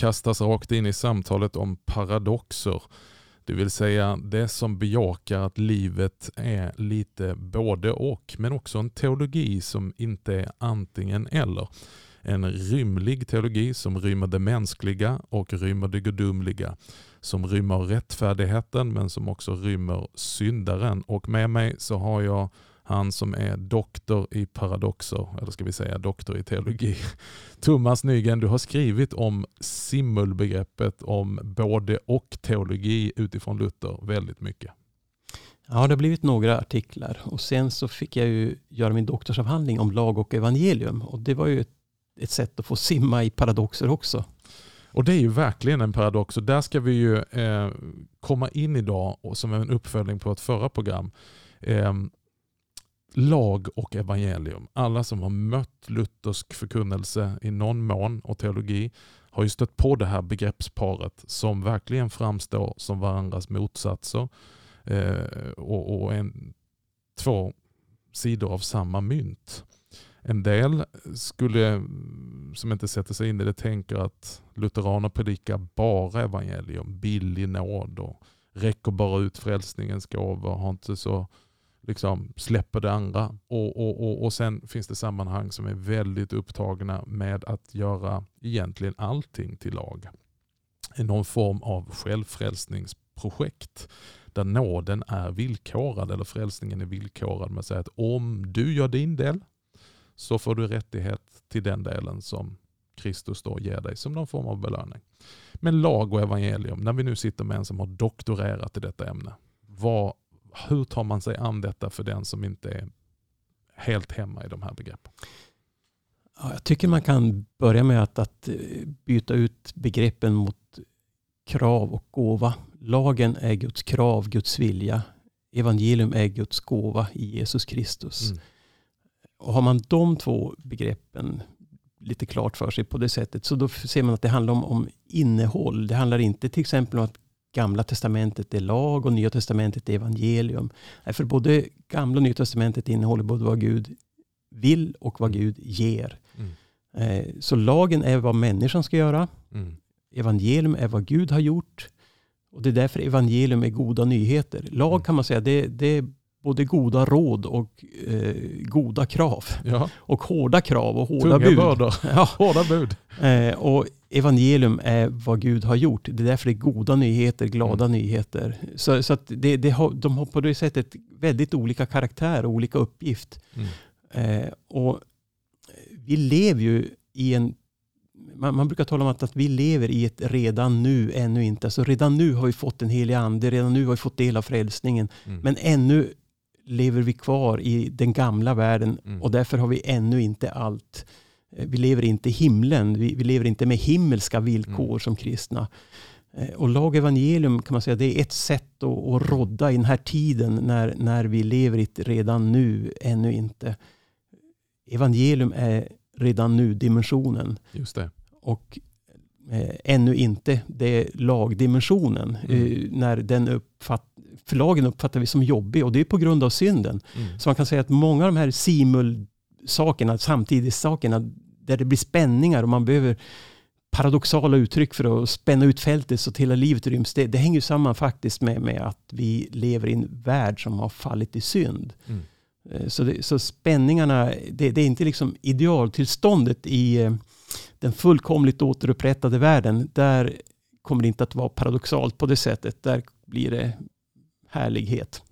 Kastas rakt in i samtalet om paradoxer. Det vill säga det som bejakar att livet är lite både och, men också en teologi som inte är antingen eller. En rymlig teologi som rymmer det mänskliga och rymmer det gudomliga. Som rymmer rättfärdigheten men som också rymmer syndaren. Och med mig så har jag han som är doktor i paradoxer, eller ska vi säga doktor i teologi. Thomas Nygren, du har skrivit om simulbegreppet, om både och teologi utifrån Luther väldigt mycket. Ja, det har blivit några artiklar och sen så fick jag ju göra min doktorsavhandling om lag och evangelium och det var ju ett, ett sätt att få simma i paradoxer också. Och det är ju verkligen en paradox och där ska vi ju eh, komma in idag och som en uppföljning på ett förra program. Eh, lag och evangelium. Alla som har mött luthersk förkunnelse i någon mån och teologi har ju stött på det här begreppsparet som verkligen framstår som varandras motsatser eh, och, och en, två sidor av samma mynt. En del skulle, mm, som inte sätter sig in i det tänker att lutheraner predikar bara evangelium, billig nåd och räcker bara ut frälsningens gåvor, har inte så liksom släpper det andra. Och, och, och, och sen finns det sammanhang som är väldigt upptagna med att göra egentligen allting till lag. Någon form av självfrälsningsprojekt där nåden är villkorad eller frälsningen är villkorad med att säga att om du gör din del så får du rättighet till den delen som Kristus då ger dig som någon form av belöning. Men lag och evangelium, när vi nu sitter med en som har doktorerat i detta ämne, vad hur tar man sig an detta för den som inte är helt hemma i de här begreppen? Ja, jag tycker man kan börja med att, att eh, byta ut begreppen mot krav och gåva. Lagen är Guds krav, Guds vilja. Evangelium är Guds gåva i Jesus Kristus. Mm. Och har man de två begreppen lite klart för sig på det sättet så då ser man att det handlar om, om innehåll. Det handlar inte till exempel om att Gamla testamentet är lag och Nya testamentet är evangelium. För både Gamla och Nya testamentet innehåller både vad Gud vill och vad Gud ger. Mm. Eh, så lagen är vad människan ska göra. Mm. Evangelium är vad Gud har gjort. Och Det är därför evangelium är goda nyheter. Lag mm. kan man säga, det, det är både goda råd och eh, goda krav. Ja. Och hårda krav och hårda Tunga bud. Bördor. Ja. Hårda bud. Eh, och evangelium är vad Gud har gjort. Det är därför det är goda nyheter, glada mm. nyheter. Så, så att det, det har, de har på det sättet väldigt olika karaktär och olika uppgift. Mm. Eh, och vi lever ju i en man, man, brukar tala om att, att vi lever i ett redan nu, ännu inte. Alltså redan nu har vi fått en helig ande, redan nu har vi fått del av frälsningen. Mm. Men ännu lever vi kvar i den gamla världen mm. och därför har vi ännu inte allt. Eh, vi lever inte i himlen, vi, vi lever inte med himmelska villkor mm. som kristna. Eh, och lag evangelium kan man säga det är ett sätt att, att rodda i den här tiden när, när vi lever i ett redan nu, ännu inte. Evangelium är redan nu-dimensionen. Just det. Och eh, ännu inte, det är lagdimensionen. Mm. Eh, när den uppfatt, förlagen uppfattar vi som jobbig och det är på grund av synden. Mm. Så man kan säga att många av de här simul-sakerna, samtidigt-sakerna, där det blir spänningar och man behöver paradoxala uttryck för att spänna ut fältet så att hela livet ryms. Det, det hänger samman faktiskt med, med att vi lever i en värld som har fallit i synd. Mm. Eh, så, det, så spänningarna, det, det, är inte liksom idealtillståndet i eh, den fullkomligt återupprättade världen. Där kommer det inte att vara paradoxalt på det sättet. Där blir det härlighet.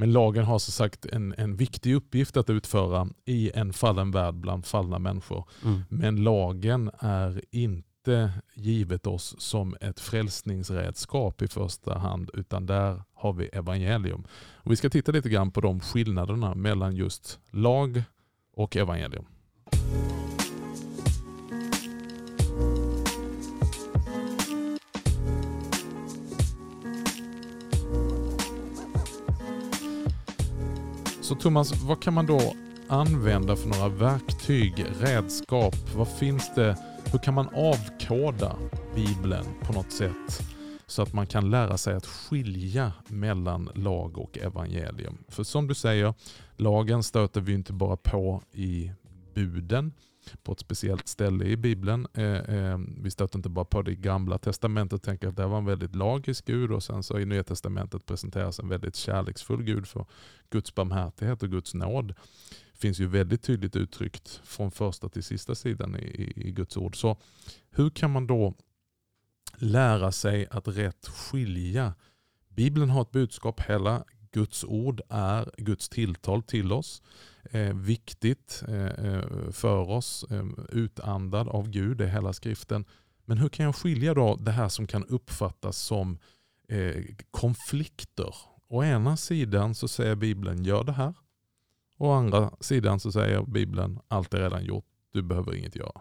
Men lagen har så sagt en, en viktig uppgift att utföra i en fallen värld bland fallna människor. Mm. Men lagen är inte givet oss som ett frälsningsredskap i första hand, utan där har vi evangelium. Och vi ska titta lite grann på de skillnaderna mellan just lag och evangelium. Så Thomas, vad kan man då använda för några verktyg, redskap? Vad finns det? Hur kan man avkoda Bibeln på något sätt? Så att man kan lära sig att skilja mellan lag och evangelium. För som du säger, lagen stöter vi inte bara på i buden på ett speciellt ställe i Bibeln. Eh, eh, vi stöter inte bara på det i gamla testamentet och tänker att det var en väldigt lagisk Gud och sen så i nya testamentet presenteras en väldigt kärleksfull Gud för Guds barmhärtighet och Guds nåd. finns ju väldigt tydligt uttryckt från första till sista sidan i, i, i Guds ord. Så hur kan man då lära sig att rätt skilja Bibeln har ett budskap, hela Guds ord är Guds tilltal till oss. Eh, viktigt eh, eh, för oss, eh, utandad av Gud, det är hela skriften. Men hur kan jag skilja då det här som kan uppfattas som eh, konflikter? Å ena sidan så säger Bibeln gör det här. Å andra sidan så säger Bibeln allt är redan gjort, du behöver inget göra.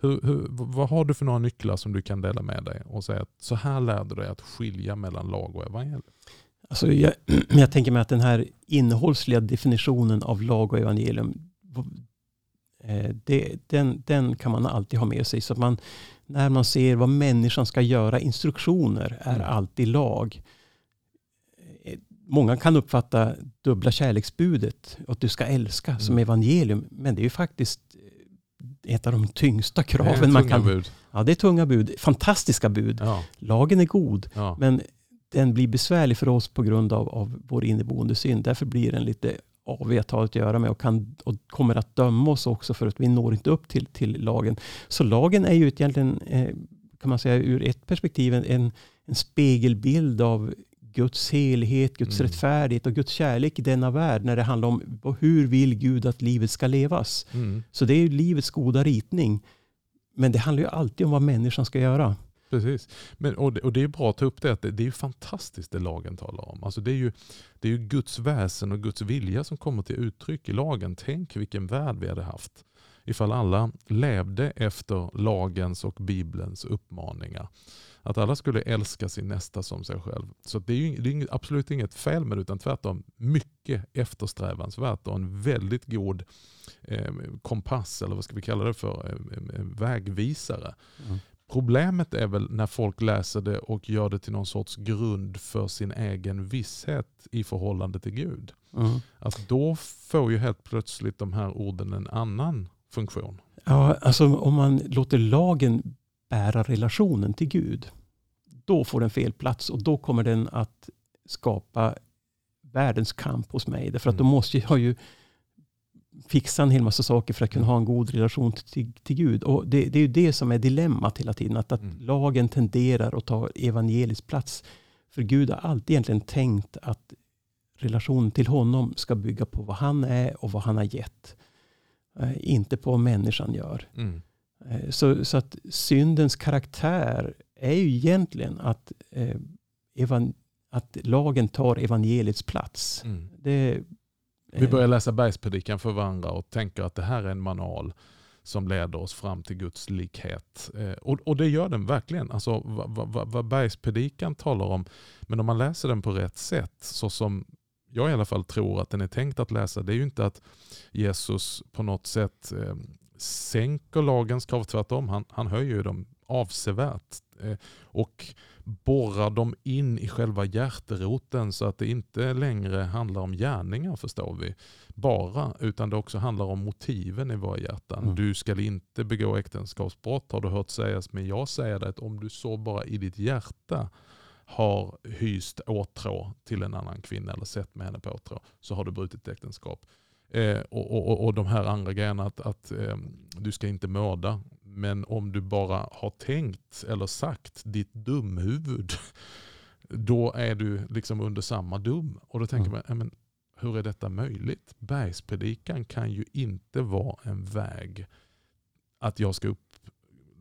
Hur, hur, vad har du för några nycklar som du kan dela med dig och säga att så här lär du dig att skilja mellan lag och evangelium? Alltså jag, jag tänker mig att den här innehållsliga definitionen av lag och evangelium, eh, det, den, den kan man alltid ha med sig. Så att man, när man ser vad människan ska göra, instruktioner är mm. alltid lag. Eh, många kan uppfatta dubbla kärleksbudet, att du ska älska, mm. som evangelium. Men det är ju faktiskt ett av de tyngsta kraven man kan... Bud. Ja, det är tunga bud. Fantastiska bud. Ja. Lagen är god, ja. men den blir besvärlig för oss på grund av, av vår inneboende synd. Därför blir den lite avig att ha att göra med och, kan, och kommer att döma oss också för att vi når inte upp till, till lagen. Så lagen är ju egentligen, eh, kan man säga ur ett perspektiv, en, en spegelbild av Guds helighet, Guds mm. rättfärdighet och Guds kärlek i denna värld när det handlar om hur vill Gud att livet ska levas. Mm. Så det är ju livets goda ritning. Men det handlar ju alltid om vad människan ska göra. Precis. Men, och, det, och det är bra att ta upp det, att det, det är ju fantastiskt det lagen talar om. Alltså det, är ju, det är ju Guds väsen och Guds vilja som kommer till uttryck i lagen. Tänk vilken värld vi hade haft ifall alla levde efter lagens och Bibelns uppmaningar. Att alla skulle älska sin nästa som sig själv. Så det är, ju, det är absolut inget fel med det, utan tvärtom mycket eftersträvansvärt och en väldigt god eh, kompass, eller vad ska vi kalla det för, eh, eh vägvisare. Mm. Problemet är väl när folk läser det och gör det till någon sorts grund för sin egen visshet i förhållande till Gud. Mm. Att då får ju helt plötsligt de här orden en annan funktion. Ja, alltså om man låter lagen bära relationen till Gud, då får den fel plats och då kommer den att skapa världens kamp hos mig. Därför att då mm. måste jag ju fixa en hel massa saker för att kunna ha en god relation till, till Gud. Och det, det är ju det som är dilemmat hela tiden. Att, att mm. lagen tenderar att ta evangelisk plats. För Gud har alltid egentligen tänkt att relationen till honom ska bygga på vad han är och vad han har gett. Eh, inte på vad människan gör. Mm. Eh, så, så att syndens karaktär är ju egentligen att, eh, evan, att lagen tar evangeliets plats. Mm. Det, vi börjar läsa bergspredikan för varandra och tänker att det här är en manual som leder oss fram till Guds likhet. Eh, och, och det gör den verkligen. Alltså, vad, vad, vad bergspredikan talar om, men om man läser den på rätt sätt, så som jag i alla fall tror att den är tänkt att läsa, det är ju inte att Jesus på något sätt eh, sänker lagens krav, tvärtom. Han, han höjer dem avsevärt. Eh, och borrar dem in i själva hjärteroten så att det inte längre handlar om gärningar förstår vi. Bara, utan det också handlar om motiven i våra hjärtan. Mm. Du ska inte begå äktenskapsbrott har du hört sägas, men jag säger det att om du så bara i ditt hjärta har hyst åtrå till en annan kvinna eller sett med henne på åtrå så har du brutit äktenskap. Eh, och, och, och de här andra grejerna att, att eh, du ska inte mörda. Men om du bara har tänkt eller sagt ditt dumhuvud, då är du liksom under samma dum. Och då tänker mm. man, men, hur är detta möjligt? Bergspredikan kan ju inte vara en väg att jag ska upp,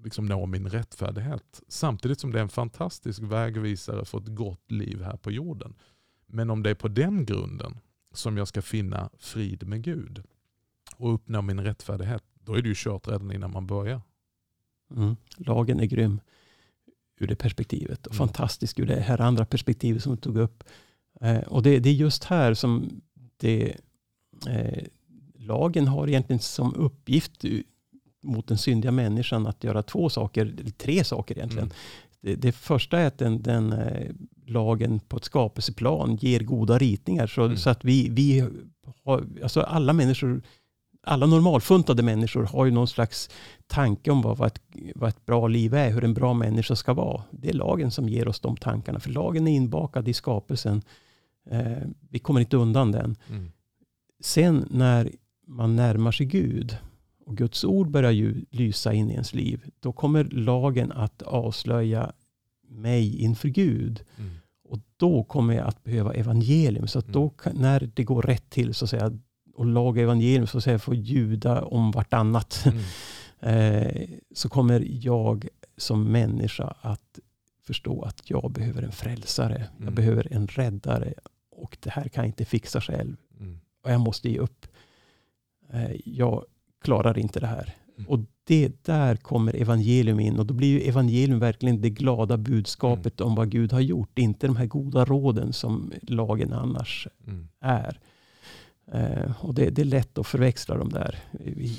liksom nå min rättfärdighet. Samtidigt som det är en fantastisk vägvisare för ett gott liv här på jorden. Men om det är på den grunden som jag ska finna frid med Gud och uppnå min rättfärdighet, då är det ju kört redan innan man börjar. Mm. Lagen är grym ur det perspektivet och mm. fantastisk ur det här andra perspektivet som du tog upp. Eh, och det, det, är just här som det, eh, lagen har egentligen som uppgift mot den syndiga människan att göra två saker, tre saker egentligen. Mm. Det, det, första är att den, den eh, lagen på ett skapelseplan ger goda ritningar. Så, mm. så att vi, vi har, alltså alla människor alla normalfuntade människor har ju någon slags tanke om vad, vad, ett, vad ett bra liv är, hur en bra människa ska vara. Det är lagen som ger oss de tankarna, för lagen är inbakad i skapelsen. Eh, vi kommer inte undan den. Mm. Sen när man närmar sig Gud och Guds ord börjar ju lysa in i ens liv, då kommer lagen att avslöja mig inför Gud. Mm. Och då kommer jag att behöva evangelium. Så att då, mm. när det går rätt till, så att säga, och lag och evangelium, så att säga, får ljuda om vartannat, mm. eh, så kommer jag som människa att förstå att jag behöver en frälsare. Mm. Jag behöver en räddare. Och det här kan jag inte fixa själv. Mm. Och jag måste ge upp. Eh, jag klarar inte det här. Mm. Och det där kommer evangelium in och då blir ju evangelium verkligen det glada budskapet mm. om vad Gud har gjort. Inte de här goda råden som lagen annars mm. är. Eh, och det, det, är lätt att förväxla dem där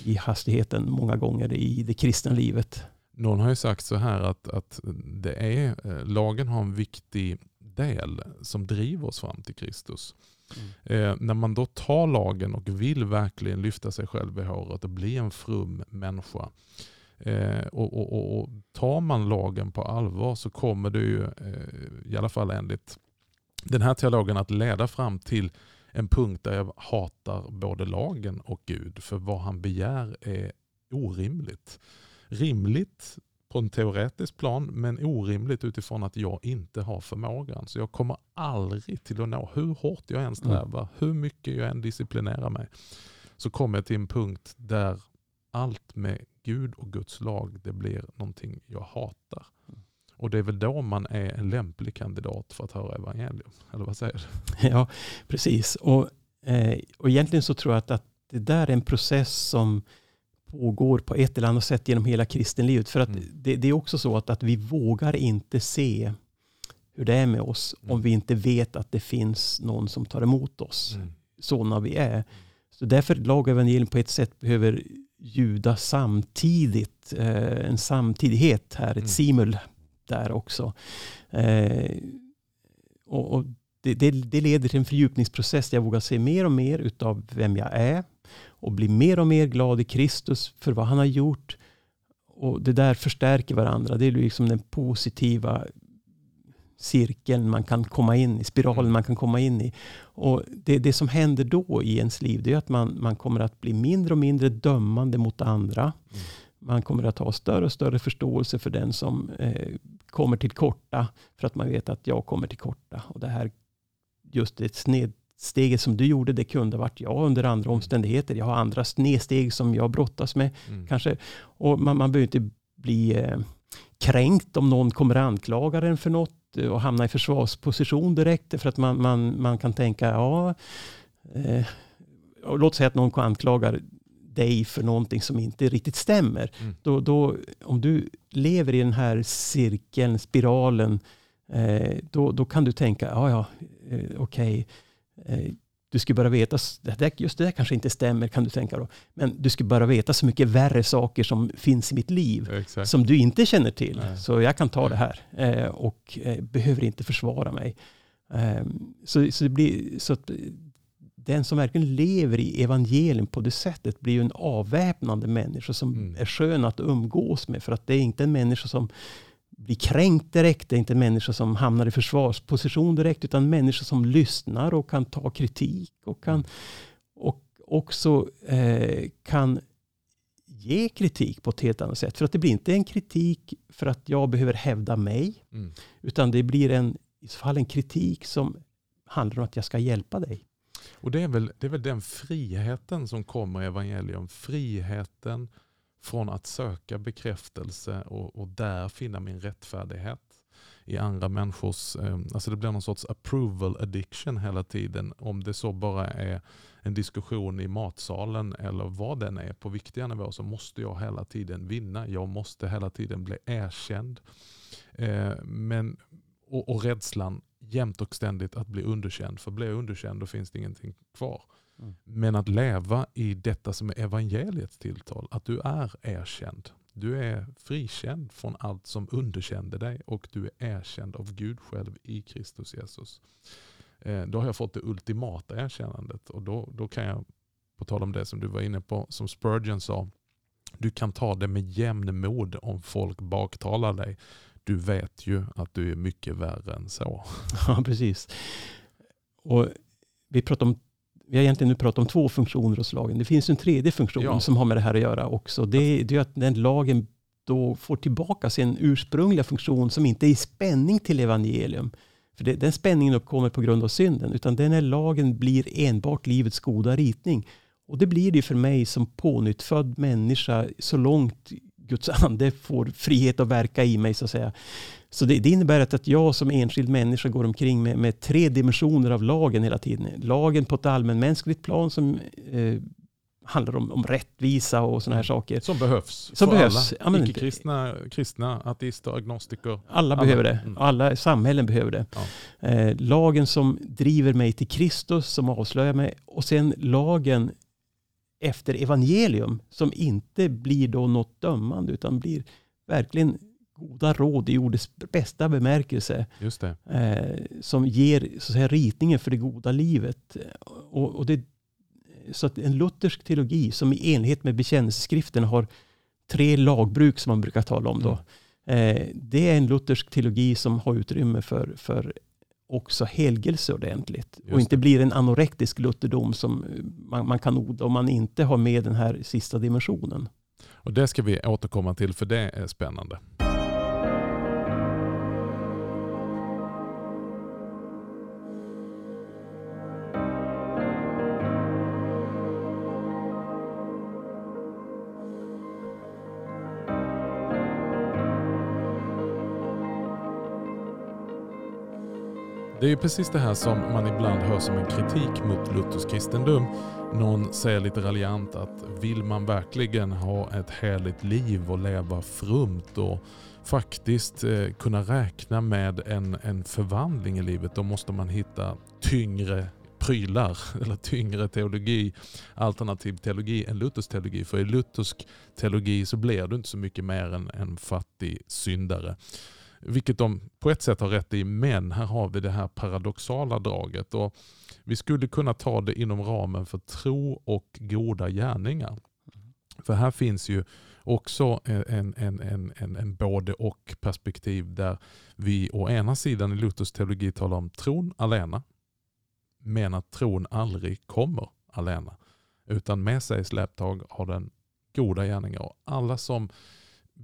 i, hastigheten många gånger i det kristna livet. Någon har ju sagt så här att, att det är, eh, lagen har en viktig del som driver oss fram till Kristus. Mm. Eh, när man då tar lagen och vill verkligen lyfta sig själv i håret och bli en frum människa. Eh, och, och, och, och, Tar man lagen på allvar så kommer det ju, eh, i alla fall enligt den här teologen, att leda fram till en punkt där jag hatar både lagen och Gud. För vad han begär är orimligt. Rimligt på en teoretisk plan men orimligt utifrån att jag inte har förmågan. Så jag kommer aldrig till att nå, hur hårt jag än mm. strävar, mm. hur mycket jag än disciplinerar mig, så kommer jag till en punkt där allt med Gud och Guds lag, det blir någonting jag hatar. Och det är väl då man är en lämplig kandidat för att höra evangelium. Eller vad säger du? Ja, precis. Och, eh, och egentligen så tror jag att, att det där är en process som pågår på ett eller annat sätt genom hela kristenlivet. För att mm. det, det, är också så att, att vi vågar inte se hur det är med oss mm. om vi inte vet att det finns någon som tar emot oss mm. sådana vi är. Så därför lag och evangelium på ett sätt behöver ljuda samtidigt. Eh, en samtidighet här, ett mm. simul där också. Eh, och, och det, det, det, leder till en fördjupningsprocess där jag vågar se mer och mer utav vem jag är och bli mer och mer glad i Kristus för vad han har gjort. Och Det där förstärker varandra. Det är liksom den positiva cirkeln man kan komma in i, spiralen man kan komma in i. Och det, det som händer då i ens liv, det är att man, man kommer att bli mindre och mindre dömande mot andra. Mm. Man kommer att ha större och större förståelse för den som eh, kommer till korta, för att man vet att jag kommer till korta. Och det här, just det sned, steget som du gjorde, det kunde varit jag under andra mm. omständigheter. Jag har andra snedsteg som jag brottas med. Mm. Kanske. Och man, man behöver inte bli eh, kränkt om någon kommer anklaga en för något eh, och hamna i försvarsposition direkt. För att man, man, man kan tänka, ja, eh, låt säga att någon anklagar dig för någonting som inte riktigt stämmer. Mm. Då, då, om du lever i den här cirkeln, spiralen, eh, då, då kan du tänka, ja, ja, eh, okej, okay Eh, du skulle bara veta, just det där kanske inte stämmer kan du tänka då. Men du skulle bara veta så mycket värre saker som finns i mitt liv. Exakt. Som du inte känner till. Nej. Så jag kan ta det här eh, och eh, behöver inte försvara mig. Ehm, så, så, det blir, så den som verkligen lever i evangelium på det sättet blir ju en avväpnande människa som mm. är skön att umgås med. För att det är inte en människa som blir kränkt direkt. Det är inte en människa som hamnar i försvarsposition direkt, utan en människa som lyssnar och kan ta kritik och kan och också eh, kan ge kritik på ett helt annat sätt. För att det blir inte en kritik för att jag behöver hävda mig, mm. utan det blir en, i så fall en kritik som handlar om att jag ska hjälpa dig. Och det är väl, det är väl den friheten som kommer i evangelium. Friheten från att söka bekräftelse och, och där finna min rättfärdighet i andra människors, ehm, alltså det blir någon sorts approval addiction hela tiden. Om det så bara är en diskussion i matsalen eller vad den är på viktiga nivåer så måste jag hela tiden vinna. Jag måste hela tiden bli erkänd. Eh, men, och, och rädslan jämt och ständigt att bli underkänd. För blir jag underkänd då finns det ingenting kvar. Mm. Men att leva i detta som är evangeliets tilltal, att du är erkänd. Du är frikänd från allt som underkände dig och du är erkänd av Gud själv i Kristus Jesus. Eh, då har jag fått det ultimata erkännandet och då, då kan jag på tal om det som du var inne på, som Spurgeon sa, du kan ta det med jämn mod om folk baktalar dig. Du vet ju att du är mycket värre än så. Ja, precis. Och vi, pratar om, vi har egentligen nu pratat om två funktioner hos lagen. Det finns en tredje funktion ja. som har med det här att göra också. Det, det är att den lagen då får tillbaka sin ursprungliga funktion som inte är i spänning till evangelium. För det, den spänningen uppkommer på grund av synden, utan den här lagen blir enbart livets goda ritning. Och det blir det för mig som pånyttfödd människa så långt Guds ande får frihet att verka i mig så att säga. Så det, det innebär att, att jag som enskild människa går omkring med, med, tre dimensioner av lagen hela tiden. Lagen på ett allmänmänskligt plan som eh, handlar om, om rättvisa och sådana här saker. Som behövs som för behövs. alla ja, icke-kristna, kristna, ateister, agnostiker. Alla, alla. behöver det. Mm. Alla samhällen behöver det. Ja. Eh, lagen som driver mig till Kristus, som avslöjar mig. Och sen lagen efter evangelium som inte blir då något dömande utan blir verkligen goda råd i ordets bästa bemärkelse. Just det. Eh, som ger så att säga, ritningen för det goda livet. Och, och det, så att en luthersk teologi som i enlighet med bekännelseskriften har tre lagbruk som man brukar tala om. Då. Mm. Eh, det är en luthersk teologi som har utrymme för, för också helgelse ordentligt. Just och inte det. blir en anorektisk lutherdom som man, man, kan odla om man inte har med den här sista dimensionen. Och Det ska vi återkomma till för det är spännande. Det är ju precis det här som man ibland hör som en kritik mot Luthers kristendom. Någon säger lite raljant att vill man verkligen ha ett härligt liv och leva frumt och faktiskt eh, kunna räkna med en, en förvandling i livet, då måste man hitta tyngre prylar eller tyngre teologi, alternativ teologi än Luthers teologi. För i luthersk teologi så blir du inte så mycket mer än en fattig syndare. Vilket de på ett sätt har rätt i, men här har vi det här paradoxala draget. Och vi skulle kunna ta det inom ramen för tro och goda gärningar. För här finns ju också en, en, en, en, en både och perspektiv där vi å ena sidan i Luthers teologi talar om tron alena, men att tron aldrig kommer alena. Utan med sig i släptag har den goda gärningar. Och alla som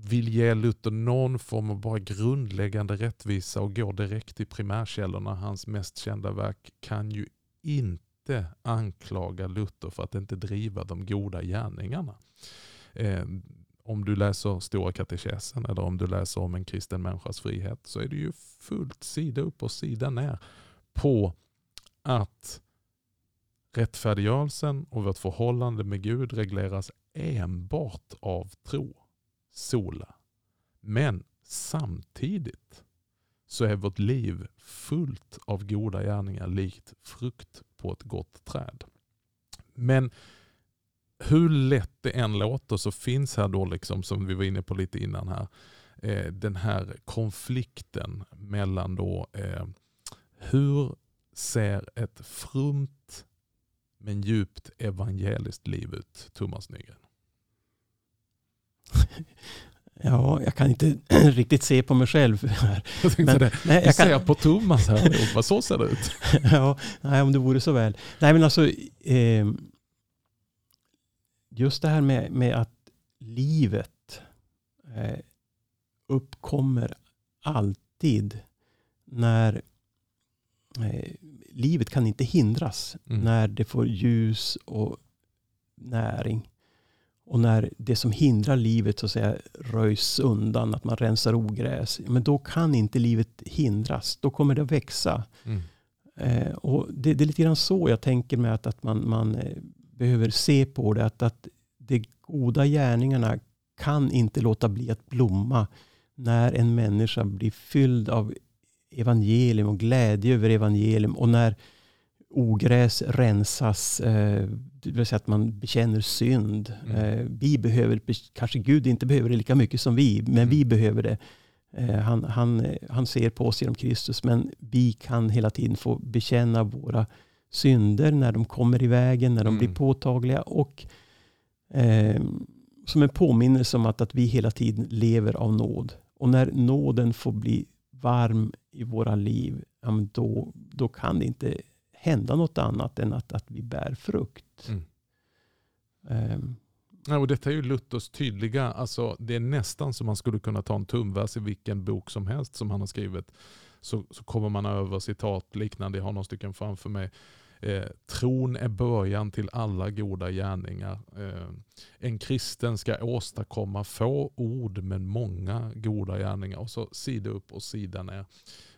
vill ge Luther någon form av bara grundläggande rättvisa och går direkt till primärkällorna, hans mest kända verk, kan ju inte anklaga Luther för att inte driva de goda gärningarna. Eh, om du läser Stora katekesen eller om du läser om en kristen människas frihet så är det ju fullt sida upp och sida ner på att rättfärdiggörelsen och vårt förhållande med Gud regleras enbart av tro sola. Men samtidigt så är vårt liv fullt av goda gärningar likt frukt på ett gott träd. Men hur lätt det än låter så finns här då, liksom, som vi var inne på lite innan här, eh, den här konflikten mellan då eh, hur ser ett frumt men djupt evangeliskt liv ut, Thomas Nygren? Ja, jag kan inte riktigt se på mig själv. Här. Jag men, det. Nej, jag kan... ser på Thomas här vad så ser det ut. ja, nej, om det vore så väl. Nej, men alltså, eh, just det här med, med att livet eh, uppkommer alltid när eh, livet kan inte hindras mm. när det får ljus och näring. Och när det som hindrar livet så att säga, röjs undan, att man rensar ogräs, men då kan inte livet hindras. Då kommer det att växa. Mm. Eh, och det, det, är lite grann så jag tänker mig att, att man, man eh, behöver se på det. Att, att de goda gärningarna kan inte låta bli att blomma när en människa blir fylld av evangelium och glädje över evangelium. Och när ogräs rensas, eh, det vill säga att man bekänner synd. Mm. Eh, vi behöver, kanske Gud inte behöver det lika mycket som vi, men mm. vi behöver det. Eh, han, han, han ser på oss genom Kristus, men vi kan hela tiden få bekänna våra synder när de kommer i vägen, när de Mm. blir påtagliga och som en påminnelse om att, att vi hela tiden lever av nåd. Och när nåden får bli varm i våra liv, ja, då, då kan det inte hända något annat än att, att vi bär frukt. Mm. Ehm, Ja, och detta är ju Luthers tydliga, alltså det är nästan som man skulle kunna ta en tumvers i vilken bok som helst som han har skrivit. Så, så kommer man över citat liknande, jag har några stycken framför mig. Eh, tron är början till alla goda gärningar. Eh, en kristen ska åstadkomma få ord men många goda gärningar. Och så sida upp och sida ner.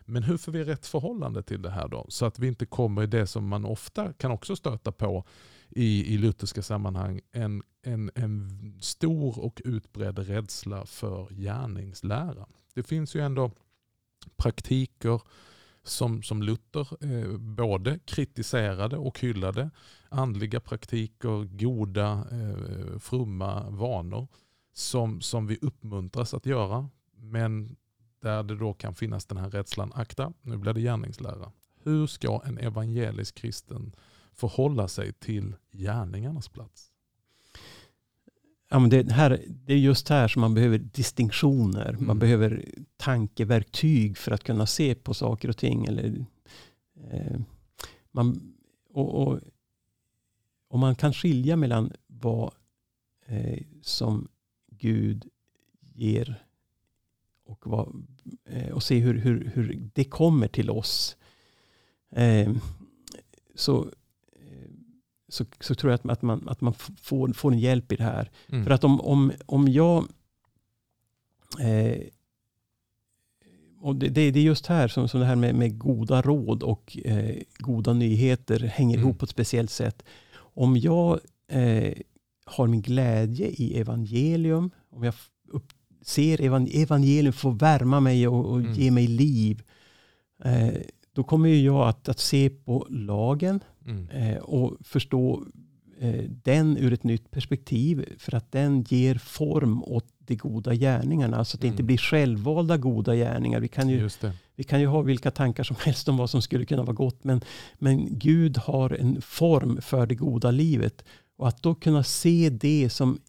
Men hur får vi rätt förhållande till det här då? Så att vi inte kommer i det som man ofta kan också stöta på i, i lutherska sammanhang. En, en, en stor och utbredd rädsla för gärningslära. Det finns ju ändå praktiker som, som Luther eh, både kritiserade och hyllade. Andliga praktiker, goda, eh, fromma vanor som, som vi uppmuntras att göra. Men där det då kan finnas den här rädslan, akta, nu blir det gärningslära. Hur ska en evangelisk kristen förhålla sig till gärningarnas plats? Ja, men det, här, det är just här som man behöver distinktioner. Man Mm. behöver tankeverktyg för att kunna se på saker och ting. Eller, eh, man, och, och, och man kan skilja mellan vad eh, som Gud ger och, vad, eh, och se hur, hur, hur det kommer till oss. Eh, så, så, så tror jag att, att man, att man får, får en hjälp i det här. Mm. För att om, om, om jag... Eh, och det, det, det är just här som, som det här med, med goda råd och eh, goda nyheter hänger Mm. ihop på ett speciellt sätt. Om jag eh, har min glädje i evangelium, om jag upp, ser evan- evangelium få värma mig och, och Mm. ge mig liv, eh, då kommer ju jag att, att se på lagen Mm. eh, och förstå eh, den ur ett nytt perspektiv. För att den ger form åt de goda gärningarna. Så att det inte Mm. blir självvalda goda gärningar. Vi kan, ju, vi kan ju ha vilka tankar som helst om vad som skulle kunna vara gott. Men, men Gud har en form för det goda livet. Och att då kunna se det som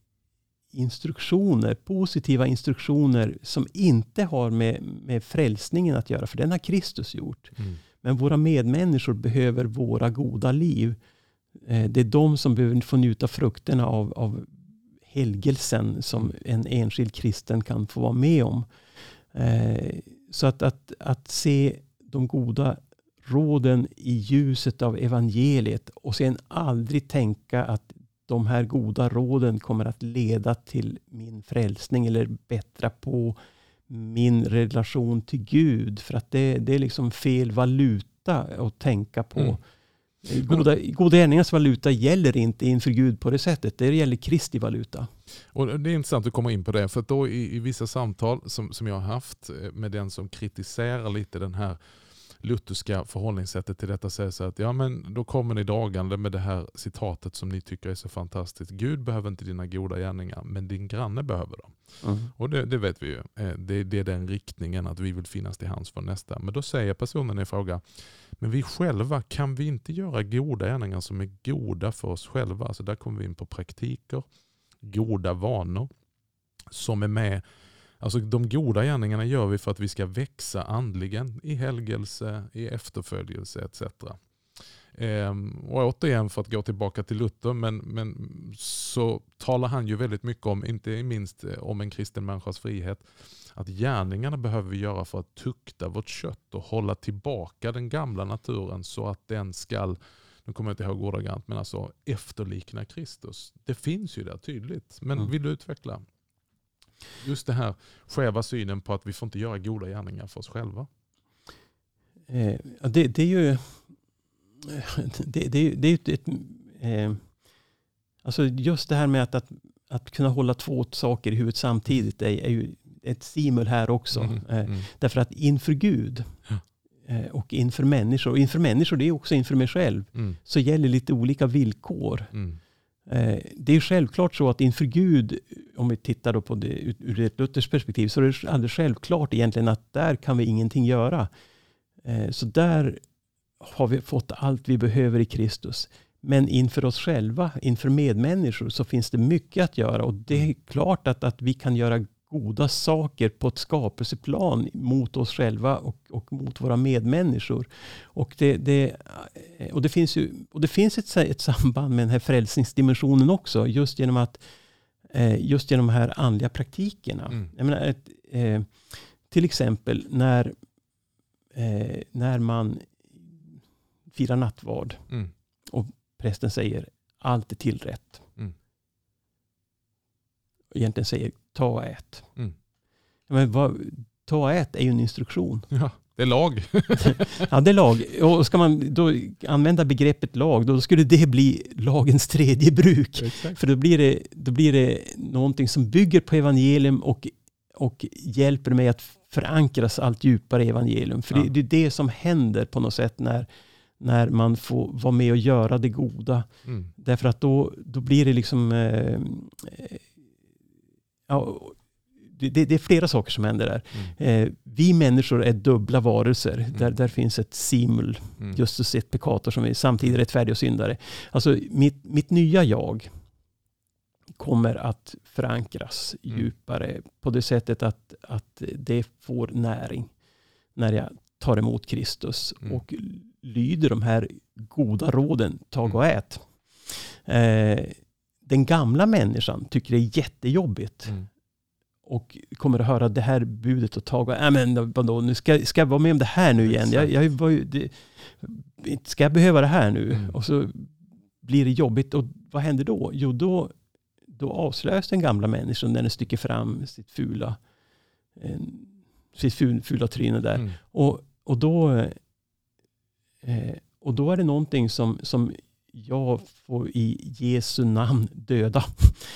instruktioner, positiva instruktioner som inte har med, med frälsningen att göra. För den har Kristus gjort. Mm. Men våra medmänniskor behöver våra goda liv. Eh, det är de som behöver få njuta frukterna av, av helgelsen som en enskild kristen kan få vara med om. Eh, så att, att, att se de goda råden i ljuset av evangeliet och sen aldrig tänka att de här goda råden kommer att leda till min frälsning eller bättra på min relation till Gud. För att det, det är liksom fel valuta att tänka på. Mm. Goda, goda gärningars valuta gäller inte inför Gud på det sättet. Det gäller Kristi valuta. Och det är intressant att komma in på det. För att då i, i vissa samtal som, som jag har haft eh, med den som kritiserar lite den här lutherska förhållningssättet till detta säger så att ja, men då kommer ni dragande med det här citatet som ni tycker är så fantastiskt. Gud behöver inte dina goda gärningar men din granne behöver dem. Och det, det vet vi ju. Eh, Det, det är den riktningen att vi vill finnas till hands för nästa. Men då säger personen i fråga, men vi själva, kan vi inte göra goda gärningar som är goda för oss själva? Alltså där kommer vi in på praktiker, goda vanor som är med. Alltså de goda gärningarna gör vi för att vi ska växa andligen i helgelse, i efterföljelse etc. Ehm, och återigen för att gå tillbaka till Luther, men, men så talar han ju väldigt mycket om, inte minst eh, om en kristen människas frihet, att gärningarna behöver vi göra för att tukta vårt kött och hålla tillbaka den gamla naturen så att den skall, nu kommer jag inte ihåg ordagrant, men alltså efterlikna Kristus. Det finns ju där tydligt, men Mm. vill du utveckla? Just det här skeva synen på att vi får inte göra goda gärningar för oss själva. Eh, det, det är ju... Det, det, det är ett... ett eh, alltså just det här med att, att, att kunna hålla två saker i huvudet samtidigt är, är ju ett simul här också. Mm, Eh, mm, Därför att inför Gud Ja. eh, och inför människor, och inför människor det är också inför mig själv, mm, så gäller lite olika villkor. mm, Eh, det är självklart så att inför Gud, om vi tittar då på det ur- ett lutherskt perspektiv, så är det alldeles självklart egentligen att där kan vi ingenting göra. Eh, så där har vi fått allt vi behöver i Kristus. Men inför oss själva, inför medmänniskor, så finns det mycket att göra. Och det är klart att, att vi kan göra goda saker på ett skapelseplan mot oss själva och, och mot våra medmänniskor. Och det, det, och det finns, ju, och det finns ett, ett samband med den här frälsningsdimensionen också. Just genom att eh, just genom de här andliga praktikerna. Mm. Jag menar, ett, eh, till exempel när, eh, när man firar nattvard mm. och prästen säger allt är tillrätt. Mm. Egentligen säger ta och ät. Mm. Men vad, ta och ät är ju en instruktion. Ja, det är lag. ja, det är lag. Och ska man då använda begreppet lag, då skulle det bli lagens tredje bruk. Exakt. För då blir, det, då blir det någonting som bygger på evangelium och, och hjälper mig att förankras allt djupare i evangelium. För ja. det, det, är det som händer på något sätt när, när man får vara med och göra det goda. Mm. Därför att då, då blir det liksom eh, ja, det, det, är flera saker som händer där. Mm. Eh, vi människor är dubbla varelser. Mm. Där, där finns ett simul, mm. Justus et peccator, som är samtidigt rättfärdig och syndare. Alltså mitt, mitt nya jag kommer att förankras mm. djupare på det sättet att, att det får näring när jag tar emot Kristus mm. och lyder de här goda råden, tag och mm. ät. Eh, den gamla människan tycker det är jättejobbigt. Mm. Och kommer att höra det här budet och tag. Äh, men vadå, nu ska, ska jag vara med om det här nu igen? Jag, jag var ju, det, ska jag behöva det här nu? Mm. Och så blir det jobbigt. Och vad händer då? Jo, då, då avslöjas den gamla människan när den sticker fram sitt fula, sitt fula tryne där. Mm. Och, och, då, eh, och då är det någonting som, som jag får i Jesu namn döda.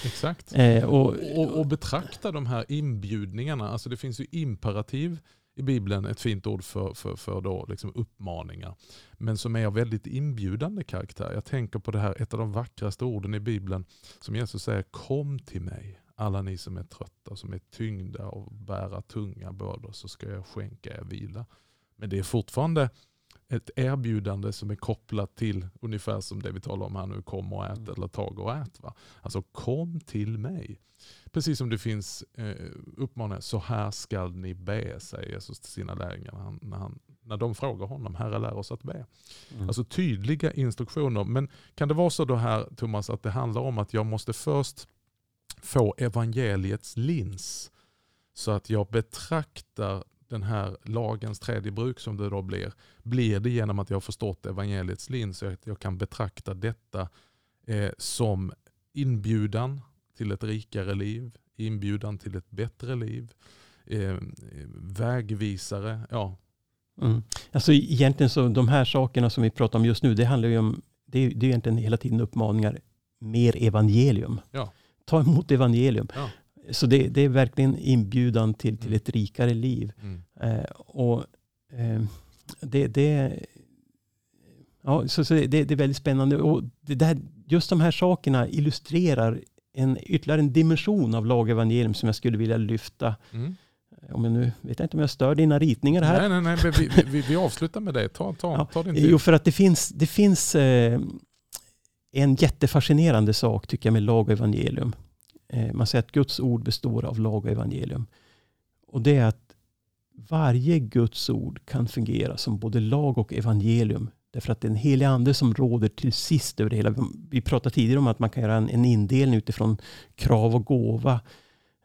Exakt. eh, och, och, och, betrakta de här inbjudningarna. Alltså det finns ju imperativ i Bibeln, ett fint ord för, för, för då liksom uppmaningar. Men som är av väldigt inbjudande karaktär. Jag tänker på det här, ett av de vackraste orden i Bibeln som Jesus säger, kom till mig alla ni som är trötta som är tyngda och bära tunga bördor så ska jag skänka er vila. Men det är fortfarande ett erbjudande som är kopplat till ungefär som det vi talar om här nu, kom och ät mm. eller tag och ät. Va? Alltså kom till mig. Precis som det finns eh, uppmaningar, så här skall ni be, säger Jesus till sina lärjungar när, när, han, när de frågar honom, Herre lär oss att be. Mm. Alltså tydliga instruktioner. Men kan det vara så då här Thomas att det handlar om att jag måste först få evangeliets lins så att jag betraktar den här lagens tredje bruk som det då blir, blir det genom att jag har förstått evangeliets lins så att jag kan betrakta detta eh, som inbjudan till ett rikare liv, inbjudan till ett bättre liv, eh, vägvisare. Ja. Mm. Alltså egentligen så de här sakerna som vi pratar om just nu, det handlar ju om, det är, det är egentligen hela tiden uppmaningar, mer evangelium. Ja. Ta emot evangelium. Ja. Så det, det, är verkligen inbjudan till, till mm. ett rikare liv. Mm. Eh, och eh, det, det, ja, så, så det, det, är väldigt spännande. Och det där, just de här sakerna illustrerar en, ytterligare en dimension av lagevangelium som jag skulle vilja lyfta. Mm. Om jag nu vet jag inte om jag stör dina ritningar här. Nej, nej, nej vi, vi, vi avslutar med det. Ta, ta, ja, ta din tid. Jo, för att det finns, det finns eh, en jättefascinerande sak tycker jag med lag och evangelium. Eh, man säger att Guds ord består av lag och evangelium. Och det är att varje Guds ord kan fungera som både lag och evangelium. Därför att det är en helig ande som råder till sist över det hela. Vi pratade tidigare om att man kan göra en, en indelning utifrån krav och gåva.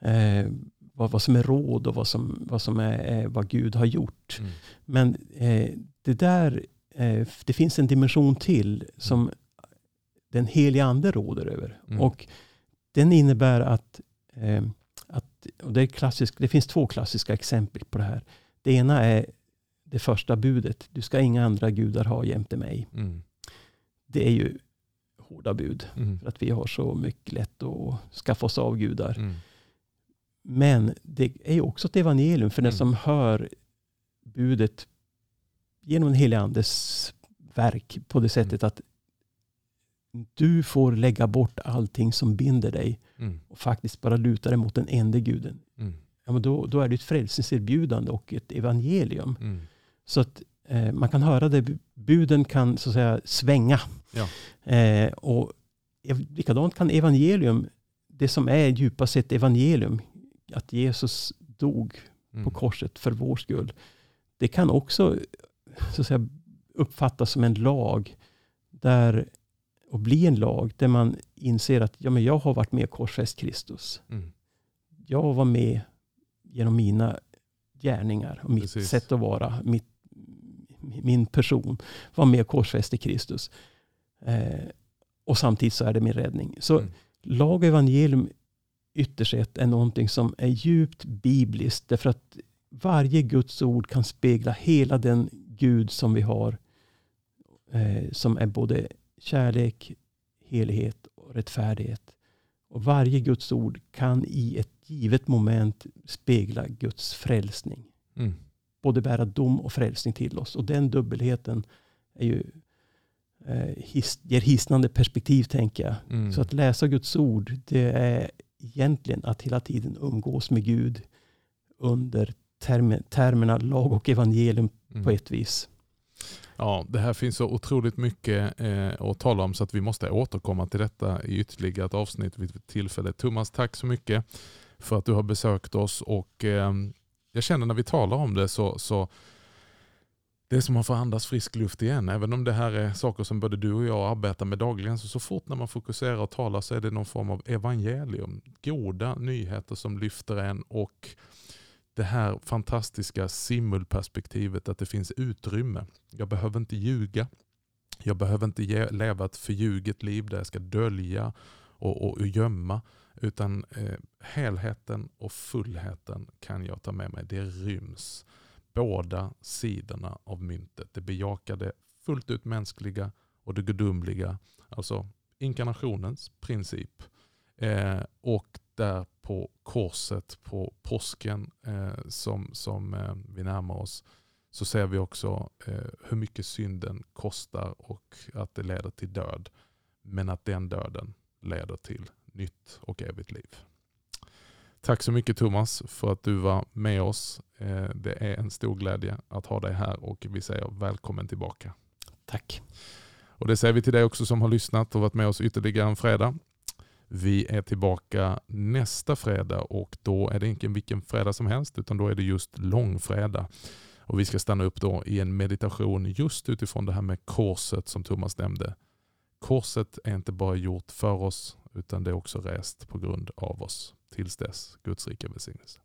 Eh, vad, vad, som är råd och vad som, vad som är, är vad Gud har gjort. Mm. Men eh, det där, eh, det finns en dimension till som den heliga ande råder över. Mm. Och den innebär att, eh, att och det, är klassisk, det finns två klassiska exempel på det här. Det ena är det första budet. Du ska inga andra gudar ha jämte mig. Mm. Det är ju hårda bud. Mm. För att vi har så mycket lätt att skaffa oss avgudar. Mm. Men det är ju också ett evangelium för den mm. som hör budet genom den helige Andes verk på det sättet mm. att du får lägga bort allting som binder dig mm. och faktiskt bara luta dig mot den enda guden. Mm. Ja, men då, då är det ett frälsningserbjudande och ett evangelium. Mm. Så att eh, man kan höra det, buden kan så att säga svänga. Ja. Eh, och likadant kan evangelium, det som är djupast sett evangelium, att Jesus dog Mm. på korset för vår skull. Det kan också så att säga, uppfattas som en lag där, och bli en lag där man inser att ja, men jag har varit med och korsfäst Kristus. Mm. Jag var med genom mina gärningar och mitt Precis. sätt att vara, mitt, min person var med och korsfäste Kristus. Eh, och samtidigt så är det min räddning. Så Mm. lag och evangelium ytterst sett är någonting som är djupt bibliskt. Därför att varje Guds ord kan spegla hela den Gud som vi har. Eh, som är både kärlek, helighet och rättfärdighet. Och varje Guds ord kan i ett givet moment spegla Guds frälsning. Mm. Både bära dom och frälsning till oss. Och den dubbelheten är ju, eh, his, ger hisnande perspektiv tänker jag. Mm. Så att läsa Guds ord, det är egentligen att hela tiden umgås med Gud under term, termerna lag och evangelium Mm. på ett vis. Ja, det här finns så otroligt mycket eh, att tala om så att vi måste återkomma till detta i ytterligare ett avsnitt vid ett tillfälle. Thomas, tack så mycket för att du har besökt oss och eh, jag känner när vi talar om det så, så det är som att man får andas frisk luft igen. Även om det här är saker som både du och jag arbetar med dagligen så, så fort när man fokuserar och talar så är det någon form av evangelium. Goda nyheter som lyfter en och det här fantastiska simulperspektivet att det finns utrymme. Jag behöver inte ljuga. Jag behöver inte ge, leva ett förljuget liv där jag ska dölja och, och, och gömma. Utan eh, helheten och fullheten kan jag ta med mig. Det ryms båda sidorna av myntet. Det bejakar det fullt ut mänskliga och det gudomliga. Alltså inkarnationens princip. Eh, och där på korset på påsken eh, som, som eh, vi närmar oss så ser vi också eh, hur mycket synden kostar och att det leder till död. Men att den döden leder till nytt och evigt liv. Tack så mycket Thomas för att du var med oss. Eh, det är en stor glädje att ha dig här och vi säger välkommen tillbaka. Tack. Och det säger vi till dig också som har lyssnat och varit med oss ytterligare en fredag. Vi är tillbaka nästa fredag och då är det inte vilken fredag som helst utan då är det just långfredag. Och vi ska stanna upp då i en meditation just utifrån det här med korset som Thomas nämnde. Korset är inte bara gjort för oss utan det är också rest på grund av oss. Tills dess, Guds rika välsignelse.